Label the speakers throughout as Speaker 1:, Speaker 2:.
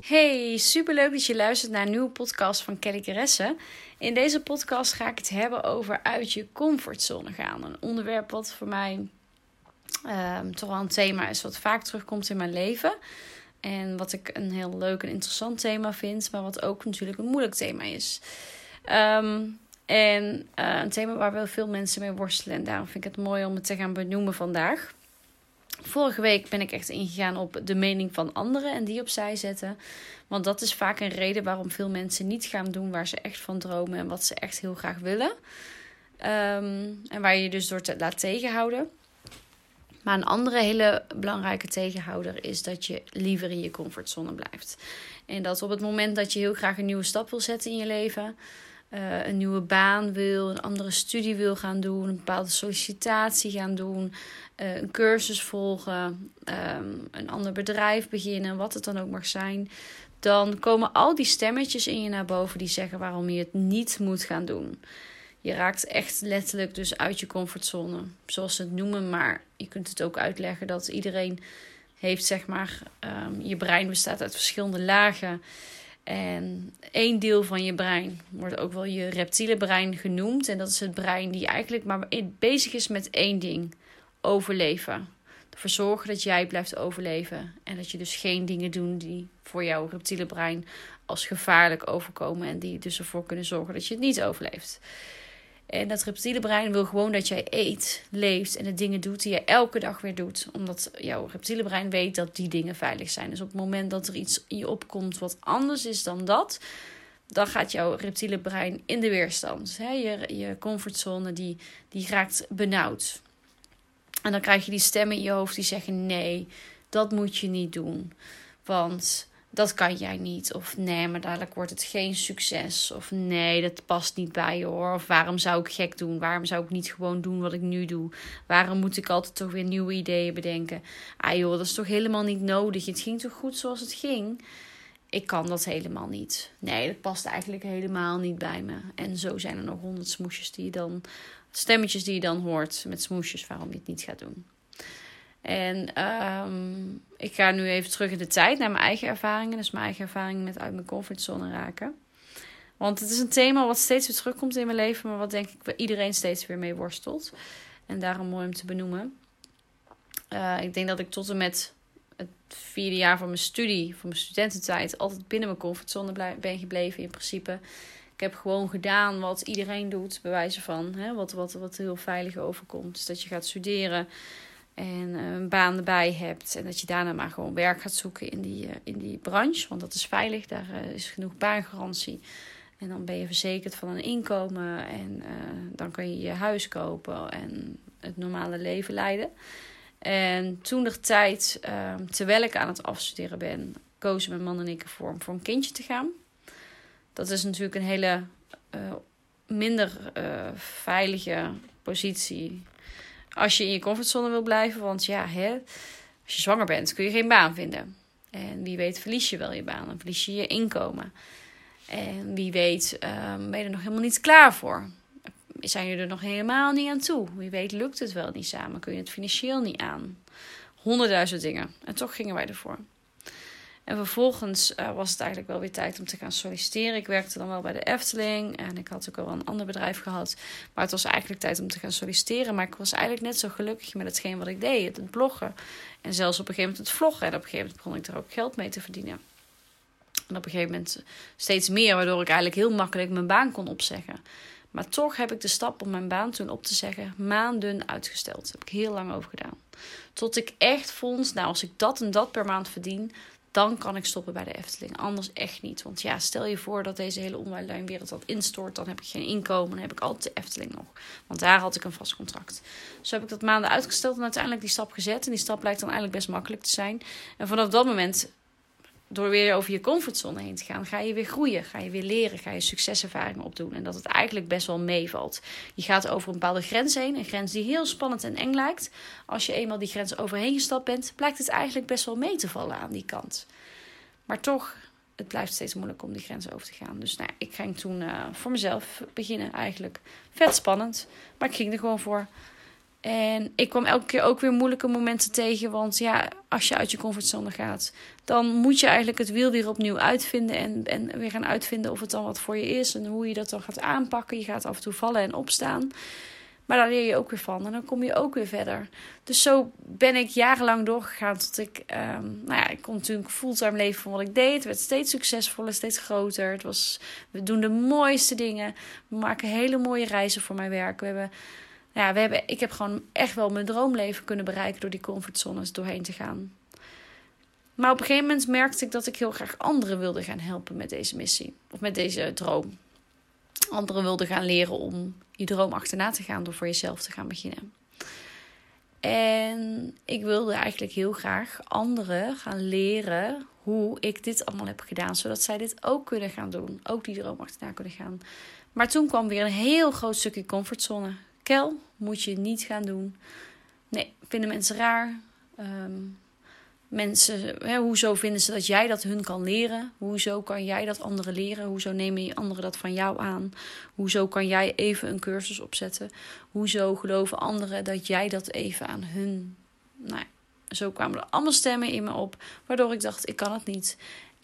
Speaker 1: Hey, superleuk dat je luistert naar een nieuwe podcast van Kelly Caresse. In deze podcast ga ik het hebben over uit je comfortzone gaan. Een onderwerp wat voor mij um, toch wel een thema is wat vaak terugkomt in mijn leven. En wat ik een heel leuk en interessant thema vind, maar wat ook natuurlijk een moeilijk thema is. Ehm, en uh, een thema waar wel veel mensen mee worstelen. En daarom vind ik het mooi om het te gaan benoemen vandaag. Vorige week ben ik echt ingegaan op de mening van anderen en die opzij zetten. Want dat is vaak een reden waarom veel mensen niet gaan doen waar ze echt van dromen en wat ze echt heel graag willen. Ehm, en waar je je dus door te laat tegenhouden. Maar een andere hele belangrijke tegenhouder is dat je liever in je comfortzone blijft. En dat op het moment dat je heel graag een nieuwe stap wil zetten in je leven, uh, een nieuwe baan wil, een andere studie wil gaan doen, een bepaalde sollicitatie gaan doen, uh, een cursus volgen, um, een ander bedrijf beginnen, wat het dan ook mag zijn, dan komen al die stemmetjes in je naar boven die zeggen waarom je het niet moet gaan doen. Je raakt echt letterlijk dus uit je comfortzone, zoals ze het noemen, maar je kunt het ook uitleggen dat iedereen heeft, zeg maar, um, je brein bestaat uit verschillende lagen. En één deel van je brein wordt ook wel je reptiele brein genoemd. En dat is het brein die eigenlijk maar bezig is met één ding: overleven. Ervoor zorgen dat jij blijft overleven. En dat je dus geen dingen doet die voor jouw reptiele brein als gevaarlijk overkomen. En die dus ervoor kunnen zorgen dat je het niet overleeft. En dat reptiele brein wil gewoon dat jij eet, leeft en de dingen doet die je elke dag weer doet. Omdat jouw reptiele brein weet dat die dingen veilig zijn. Dus op het moment dat er iets in je opkomt wat anders is dan dat, dan gaat jouw reptiele brein in de weerstand. Je, je comfortzone die, die raakt benauwd. En dan krijg je die stemmen in je hoofd die zeggen: nee, dat moet je niet doen. Want dat kan jij niet. Of nee, maar dadelijk wordt het geen succes. Of nee, dat past niet bij je hoor. Of waarom zou ik gek doen? Waarom zou ik niet gewoon doen wat ik nu doe? Waarom moet ik altijd toch weer nieuwe ideeën bedenken? Ah joh, dat is toch helemaal niet nodig. Het ging toch goed zoals het ging? Ik kan dat helemaal niet. Nee, dat past eigenlijk helemaal niet bij me. En zo zijn er nog honderd smoesjes die je dan... Stemmetjes die je dan hoort met smoesjes waarom je het niet gaat doen. En um, ik ga nu even terug in de tijd naar mijn eigen ervaringen. Dus mijn eigen ervaringen met uit mijn comfortzone raken. Want het is een thema wat steeds weer terugkomt in mijn leven, maar wat denk ik iedereen steeds weer mee worstelt. En daarom mooi om te benoemen. Uh, ik denk dat ik tot en met het vierde jaar van mijn studie, van mijn studententijd, altijd binnen mijn comfortzone ben gebleven in principe. Ik heb gewoon gedaan wat iedereen doet, bij wijze van. Hè, wat, wat, wat heel veilig overkomt. Dus dat je gaat studeren en eh, een baan erbij hebt. En dat je daarna maar gewoon werk gaat zoeken in die, uh, in die branche. Want dat is veilig, daar uh, is genoeg baangarantie. En dan ben je verzekerd van een inkomen. En dan kan je je huis kopen en het normale leven leiden. En toen de tijd, ehm, terwijl ik aan het afstuderen ben, kozen mijn man en ik ervoor om voor een kindje te gaan. Dat is natuurlijk een hele minder veilige positie als je in je comfortzone wil blijven. Want ja, hè, als je zwanger bent, kun je geen baan vinden. En wie weet verlies je wel je baan en verlies je je inkomen. En wie weet um, ben je er nog helemaal niet klaar voor. Zijn je er nog helemaal niet aan toe? Wie weet lukt het wel niet samen. Kun je het financieel niet aan. Honderdduizend dingen. En toch gingen wij ervoor. En vervolgens uh, was het eigenlijk wel weer tijd om te gaan solliciteren. Ik werkte dan wel bij de Efteling en ik had ook al een ander bedrijf gehad. Maar het was eigenlijk tijd om te gaan solliciteren. Maar ik was eigenlijk net zo gelukkig met hetgeen wat ik deed, het bloggen. En zelfs op een gegeven moment het vloggen. En op een gegeven moment begon ik er ook geld mee te verdienen. En op een gegeven moment steeds meer, waardoor ik eigenlijk heel makkelijk mijn baan kon opzeggen. Maar toch heb ik de stap om mijn baan toen op te zeggen maanden uitgesteld. Daar heb ik heel lang over gedaan. Tot ik echt vond, nou als ik dat en dat per maand verdien, dan kan ik stoppen bij de Efteling. Anders echt niet. Want ja, stel je voor dat deze hele online wereld wat instort. Dan heb ik geen inkomen. Dan heb ik altijd de Efteling nog. Want daar had ik een vast contract. Dus heb ik dat maanden uitgesteld en uiteindelijk die stap gezet. En die stap blijkt dan eigenlijk best makkelijk te zijn. En vanaf dat moment door weer over je comfortzone heen te gaan, ga je weer groeien, ga je weer leren, ga je succeservaringen opdoen. En dat het eigenlijk best wel meevalt. Je gaat over een bepaalde grens heen, een grens die heel spannend en eng lijkt. Als je eenmaal die grens overheen gestapt bent, blijkt het eigenlijk best wel mee te vallen aan die kant. Maar toch, het blijft steeds moeilijk om die grens over te gaan. Dus nou, ik ging toen uh, voor mezelf beginnen eigenlijk. Vet spannend, maar ik ging er gewoon voor. En ik kwam elke keer ook weer moeilijke momenten tegen. Want ja, als je uit je comfortzone gaat, dan moet je eigenlijk het wiel weer opnieuw uitvinden. En, en weer gaan uitvinden of het dan wat voor je is. En hoe je dat dan gaat aanpakken. Je gaat af en toe vallen en opstaan. Maar daar leer je ook weer van. En dan kom je ook weer verder. Dus zo ben ik jarenlang doorgegaan. Tot ik, um, nou ja, ik kon natuurlijk fulltime leven van wat ik deed. Het werd steeds succesvoller, steeds groter. Het was, we doen de mooiste dingen. We maken hele mooie reizen voor mijn werk. We hebben ja, we hebben, ik heb gewoon echt wel mijn droomleven kunnen bereiken door die comfortzones doorheen te gaan. Maar op een gegeven moment merkte ik dat ik heel graag anderen wilde gaan helpen met deze missie. Of met deze droom. Anderen wilde gaan leren om je droom achterna te gaan door voor jezelf te gaan beginnen. En ik wilde eigenlijk heel graag anderen gaan leren hoe ik dit allemaal heb gedaan, zodat zij dit ook kunnen gaan doen. Ook die droom achterna kunnen gaan. Maar toen kwam weer een heel groot stukje comfortzone. Kel, moet je niet gaan doen. Nee, vinden mensen raar. Um, mensen, hè, hoezo vinden ze dat jij dat hun kan leren? Hoezo kan jij dat anderen leren? Hoezo nemen anderen dat van jou aan? Hoezo kan jij even een cursus opzetten? Hoezo geloven anderen dat jij dat even aan hun. Nou, zo kwamen er allemaal stemmen in me op, waardoor ik dacht: ik kan het niet.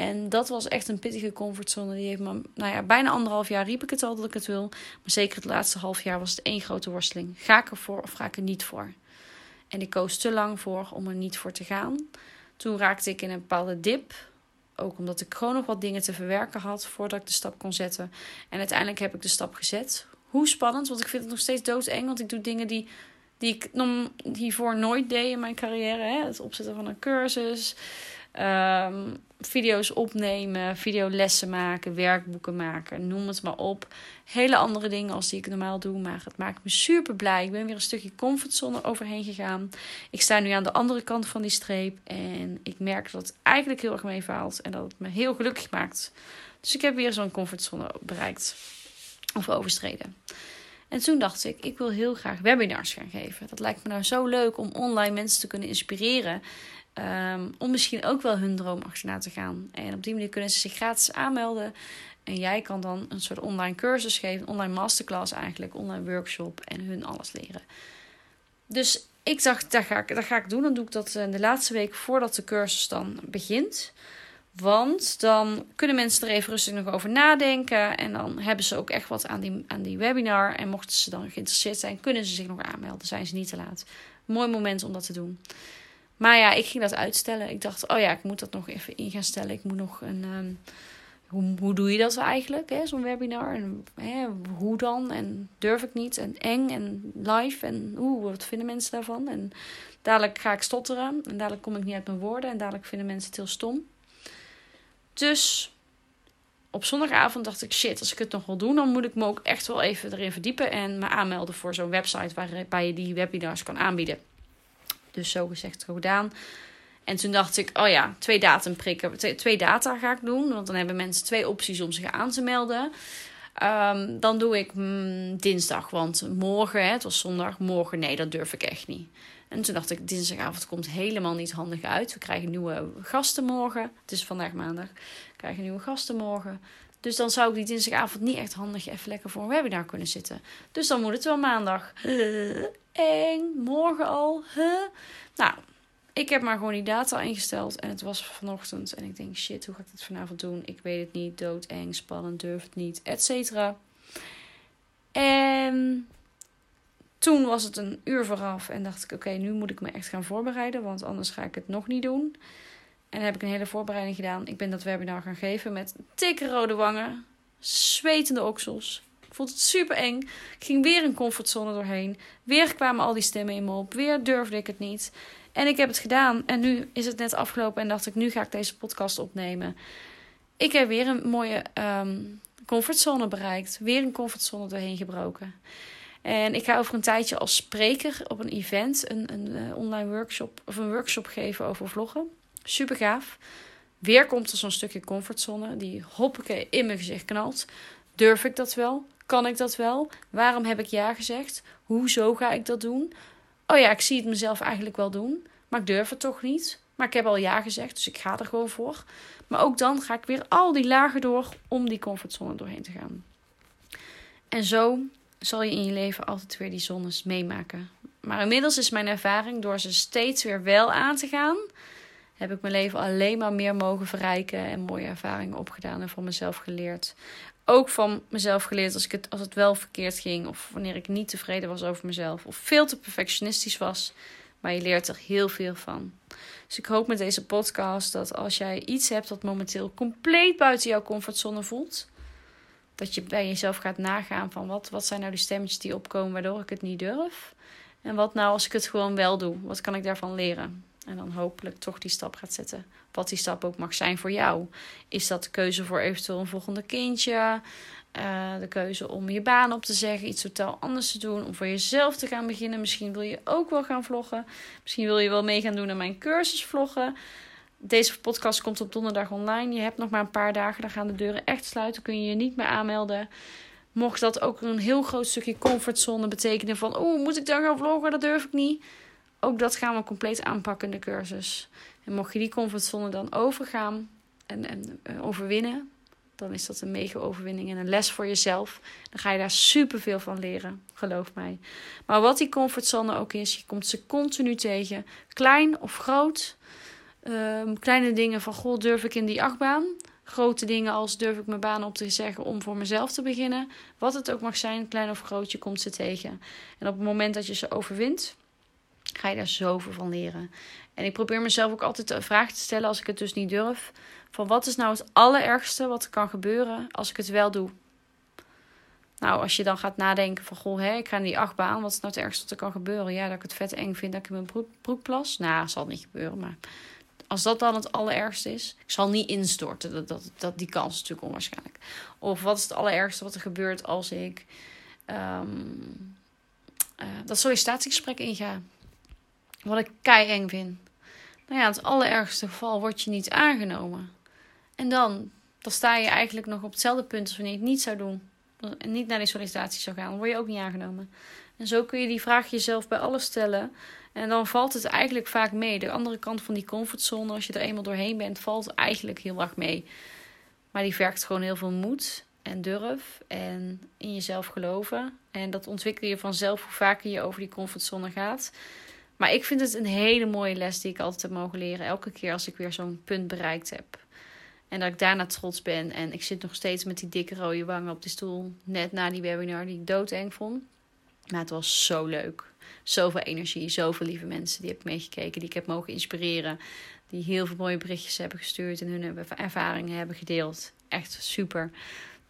Speaker 1: En dat was echt een pittige comfortzone. Die heeft me, nou ja, bijna anderhalf jaar riep ik het al dat ik het wil. Maar zeker het laatste half jaar was het één grote worsteling. Ga ik ervoor of ga ik er niet voor? En ik koos te lang voor om er niet voor te gaan. Toen raakte ik in een bepaalde dip. Ook omdat ik gewoon nog wat dingen te verwerken had voordat ik de stap kon zetten. En uiteindelijk heb ik de stap gezet. Hoe spannend, want ik vind het nog steeds doodeng. Want ik doe dingen die, die ik hiervoor nooit deed in mijn carrière. Hè? Het opzetten van een cursus. Um, video's opnemen, videolessen maken, werkboeken maken, noem het maar op. Hele andere dingen als die ik normaal doe, maar het maakt me super blij. Ik ben weer een stukje comfortzone overheen gegaan. Ik sta nu aan de andere kant van die streep en ik merk dat het eigenlijk heel erg meevaalt en dat het me heel gelukkig maakt. Dus ik heb weer zo'n comfortzone bereikt of overstreden. En toen dacht ik, ik wil heel graag webinars gaan geven. Dat lijkt me nou zo leuk om online mensen te kunnen inspireren. Ehm, om misschien ook wel hun droom achterna te gaan. En op die manier kunnen ze zich gratis aanmelden. En jij kan dan een soort online cursus geven, online masterclass eigenlijk, online workshop en hun alles leren. Dus ik dacht, dat ga ik, dat ga ik doen. Dan doe ik dat in de laatste week voordat de cursus dan begint. Want dan kunnen mensen er even rustig nog over nadenken. En dan hebben ze ook echt wat aan die, aan die webinar. En mochten ze dan geïnteresseerd zijn, kunnen ze zich nog aanmelden. Zijn ze niet te laat. Mooi moment om dat te doen. Maar ja, ik ging dat uitstellen. Ik dacht, oh ja, ik moet dat nog even in gaan stellen. Ik moet nog een. Um, hoe, hoe doe je dat eigenlijk, zo'n webinar? En hè, hoe dan? En durf ik niet? En eng en live? En oeh, wat vinden mensen daarvan? En dadelijk ga ik stotteren. En dadelijk kom ik niet uit mijn woorden. En dadelijk vinden mensen het heel stom. Dus op zondagavond dacht ik, shit, als ik het nog wil doen, dan moet ik me ook echt wel even erin verdiepen en me aanmelden voor zo'n website waarbij je die webinars kan aanbieden. Dus zo gezegd gedaan. En toen dacht ik, oh ja, twee datum prikken. Twee, data ga ik doen. Want dan hebben mensen twee opties om zich aan te melden. Ehm, dan doe ik mm, dinsdag. Want morgen, het was zondag, morgen nee, dat durf ik echt niet. En toen dacht ik, dinsdagavond komt helemaal niet handig uit. We krijgen nieuwe gasten morgen. Het is vandaag maandag. We krijgen nieuwe gasten morgen. Dus dan zou ik die dinsdagavond niet echt handig even lekker voor een webinar kunnen zitten. Dus dan moet het wel maandag. eng, morgen al. Huh? Nou, ik heb maar gewoon die data ingesteld en het was vanochtend. En ik denk, shit, hoe ga ik dit vanavond doen? Ik weet het niet, doodeng, spannend, durf het niet, et cetera. En toen was het een uur vooraf en dacht ik, oké, nu moet ik me echt gaan voorbereiden, want anders ga ik het nog niet doen. En heb ik een hele voorbereiding gedaan. Ik ben dat webinar gaan geven met dikke rode wangen, zwetende oksels, ik het super eng. Ik ging weer een comfortzone doorheen. Weer kwamen al die stemmen in me op. Weer durfde ik het niet. En ik heb het gedaan. En nu is het net afgelopen en dacht ik, nu ga ik deze podcast opnemen. Ik heb weer een mooie um, comfortzone bereikt. Weer een comfortzone doorheen gebroken. En ik ga over een tijdje als spreker op een event een, een, een eh, online workshop of een workshop geven over vloggen. Super gaaf. Weer komt er zo'n stukje comfortzone die hoppeke in mijn gezicht knalt. Durf ik dat wel? Kan ik dat wel? Waarom heb ik ja gezegd? Hoezo ga ik dat doen? Oh ja, ik zie het mezelf eigenlijk wel doen, maar ik durf het toch niet. Maar ik heb al ja gezegd, dus ik ga er gewoon voor. Maar ook dan ga ik weer al die lagen door om die comfortzone doorheen te gaan. En zo zal je in je leven altijd weer die zones meemaken. Maar inmiddels is mijn ervaring door ze steeds weer wel aan te gaan, heb ik mijn leven alleen maar meer mogen verrijken en mooie ervaringen opgedaan en van mezelf geleerd. Ook van mezelf geleerd als, ik het, als het wel verkeerd ging of wanneer ik niet tevreden was over mezelf of veel te perfectionistisch was. Maar je leert er heel veel van. Dus ik hoop met deze podcast dat als jij iets hebt dat momenteel compleet buiten jouw comfortzone voelt, dat je bij jezelf gaat nagaan van wat, wat zijn nou die stemmetjes die opkomen waardoor ik het niet durf. En wat nou als ik het gewoon wel doe? Wat kan ik daarvan leren? En dan hopelijk toch die stap gaat zetten. Wat die stap ook mag zijn voor jou. Is dat de keuze voor eventueel een volgende kindje? Uh, de keuze om je baan op te zeggen, iets totaal anders te doen, om voor jezelf te gaan beginnen. Misschien wil je ook wel gaan vloggen. Misschien wil je wel mee gaan doen aan mijn cursus vloggen. Deze podcast komt op donderdag online. Je hebt nog maar een paar dagen, dan gaan de deuren echt sluiten. Kun je je niet meer aanmelden. Mocht dat ook een heel groot stukje comfortzone betekenen van... oeh, moet ik dan gaan vloggen? Dat durf ik niet. Ook dat gaan we compleet aanpakken in de cursus. En mocht je die comfortzone dan overgaan en, en uh, overwinnen... dan is dat een mega overwinning en een les voor jezelf. Dan ga je daar superveel van leren, geloof mij. Maar wat die comfortzone ook is, je komt ze continu tegen. Klein of groot. Um, kleine dingen van, goh, durf ik in die achtbaan? Grote dingen als durf ik mijn baan op te zeggen om voor mezelf te beginnen. Wat het ook mag zijn, klein of groot, je komt ze tegen. En op het moment dat je ze overwint, ga je daar zoveel van leren. En ik probeer mezelf ook altijd de vraag te stellen als ik het dus niet durf. Van wat is nou het allerergste wat er kan gebeuren als ik het wel doe? Nou, als je dan gaat nadenken van, goh, hè, ik ga in die achtbaan. Wat is nou het ergste wat er kan gebeuren? Ja, dat ik het vet eng vind dat ik mijn broek, broek plas. Nou, dat zal niet gebeuren, maar als dat dan het allerergste is, ik zal niet instorten. Dat, dat, dat, die kans is natuurlijk onwaarschijnlijk. Of wat is het allerergste wat er gebeurt als ik um, uh, dat sollicitatiegesprek inga? Wat ik kei eng vind. Nou ja, het allerergste geval word je niet aangenomen. En dan, dan sta je eigenlijk nog op hetzelfde punt als wanneer je het niet zou doen. En niet naar die sollicitatie zou gaan. Dan word je ook niet aangenomen. En zo kun je die vraag jezelf bij alles stellen. En dan valt het eigenlijk vaak mee. De andere kant van die comfortzone, als je er eenmaal doorheen bent, valt eigenlijk heel erg mee. Maar die vergt gewoon heel veel moed en durf en in jezelf geloven. En dat ontwikkel je vanzelf hoe vaker je over die comfortzone gaat. Maar ik vind het een hele mooie les die ik altijd heb mogen leren. Elke keer als ik weer zo'n punt bereikt heb. En dat ik daarna trots ben. En ik zit nog steeds met die dikke rode wangen op de stoel. Net na die webinar die ik doodeng vond. Maar het was zo leuk. Zoveel energie, zoveel lieve mensen die heb meegekeken, die ik heb mogen inspireren. Die heel veel mooie berichtjes hebben gestuurd en hun ervaringen hebben gedeeld. Echt super.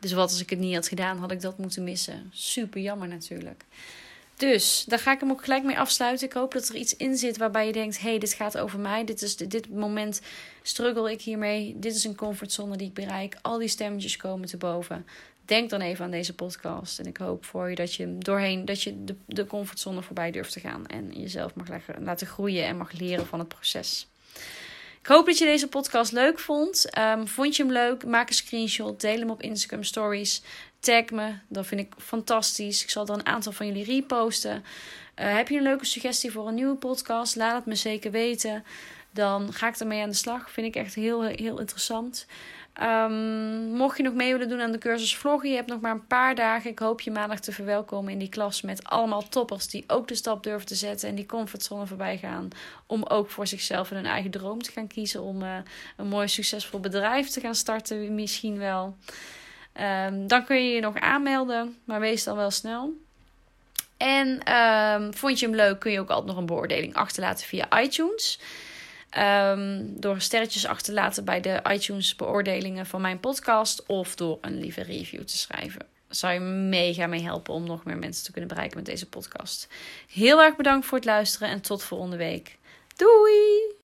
Speaker 1: Dus wat als ik het niet had gedaan, had ik dat moeten missen. Super jammer natuurlijk. Dus daar ga ik hem ook gelijk mee afsluiten. Ik hoop dat er iets in zit waarbij je denkt: hey, dit gaat over mij. Dit, is, dit moment struggle ik hiermee. Dit is een comfortzone die ik bereik. Al die stemmetjes komen te boven denk dan even aan deze podcast. En ik hoop voor je dat je doorheen, dat je de, de comfortzone voorbij durft te gaan. En jezelf mag laten groeien en mag leren van het proces. Ik hoop dat je deze podcast leuk vond. Um, vond je hem leuk? Maak een screenshot. Deel hem op Instagram Stories. Tag me. Dat vind ik fantastisch. Ik zal er een aantal van jullie reposten. Uh, heb je een leuke suggestie voor een nieuwe podcast? Laat het me zeker weten. Dan ga ik ermee aan de slag. Vind ik echt heel, heel interessant. Um, mocht je nog mee willen doen aan de cursus vloggen, je hebt nog maar een paar dagen. Ik hoop je maandag te verwelkomen in die klas met allemaal toppers die ook de stap durven te zetten en die comfortzone voorbij gaan. Om ook voor zichzelf en hun eigen droom te gaan kiezen. Om uh, een mooi succesvol bedrijf te gaan starten, misschien wel. Um, dan kun je je nog aanmelden, maar wees dan wel snel. En um, vond je hem leuk, kun je ook altijd nog een beoordeling achterlaten via iTunes. Um, door sterretjes achter te laten bij de iTunes beoordelingen van mijn podcast. Of door een lieve review te schrijven. zou je mega mee helpen om nog meer mensen te kunnen bereiken met deze podcast. Heel erg bedankt voor het luisteren en tot volgende week. Doei!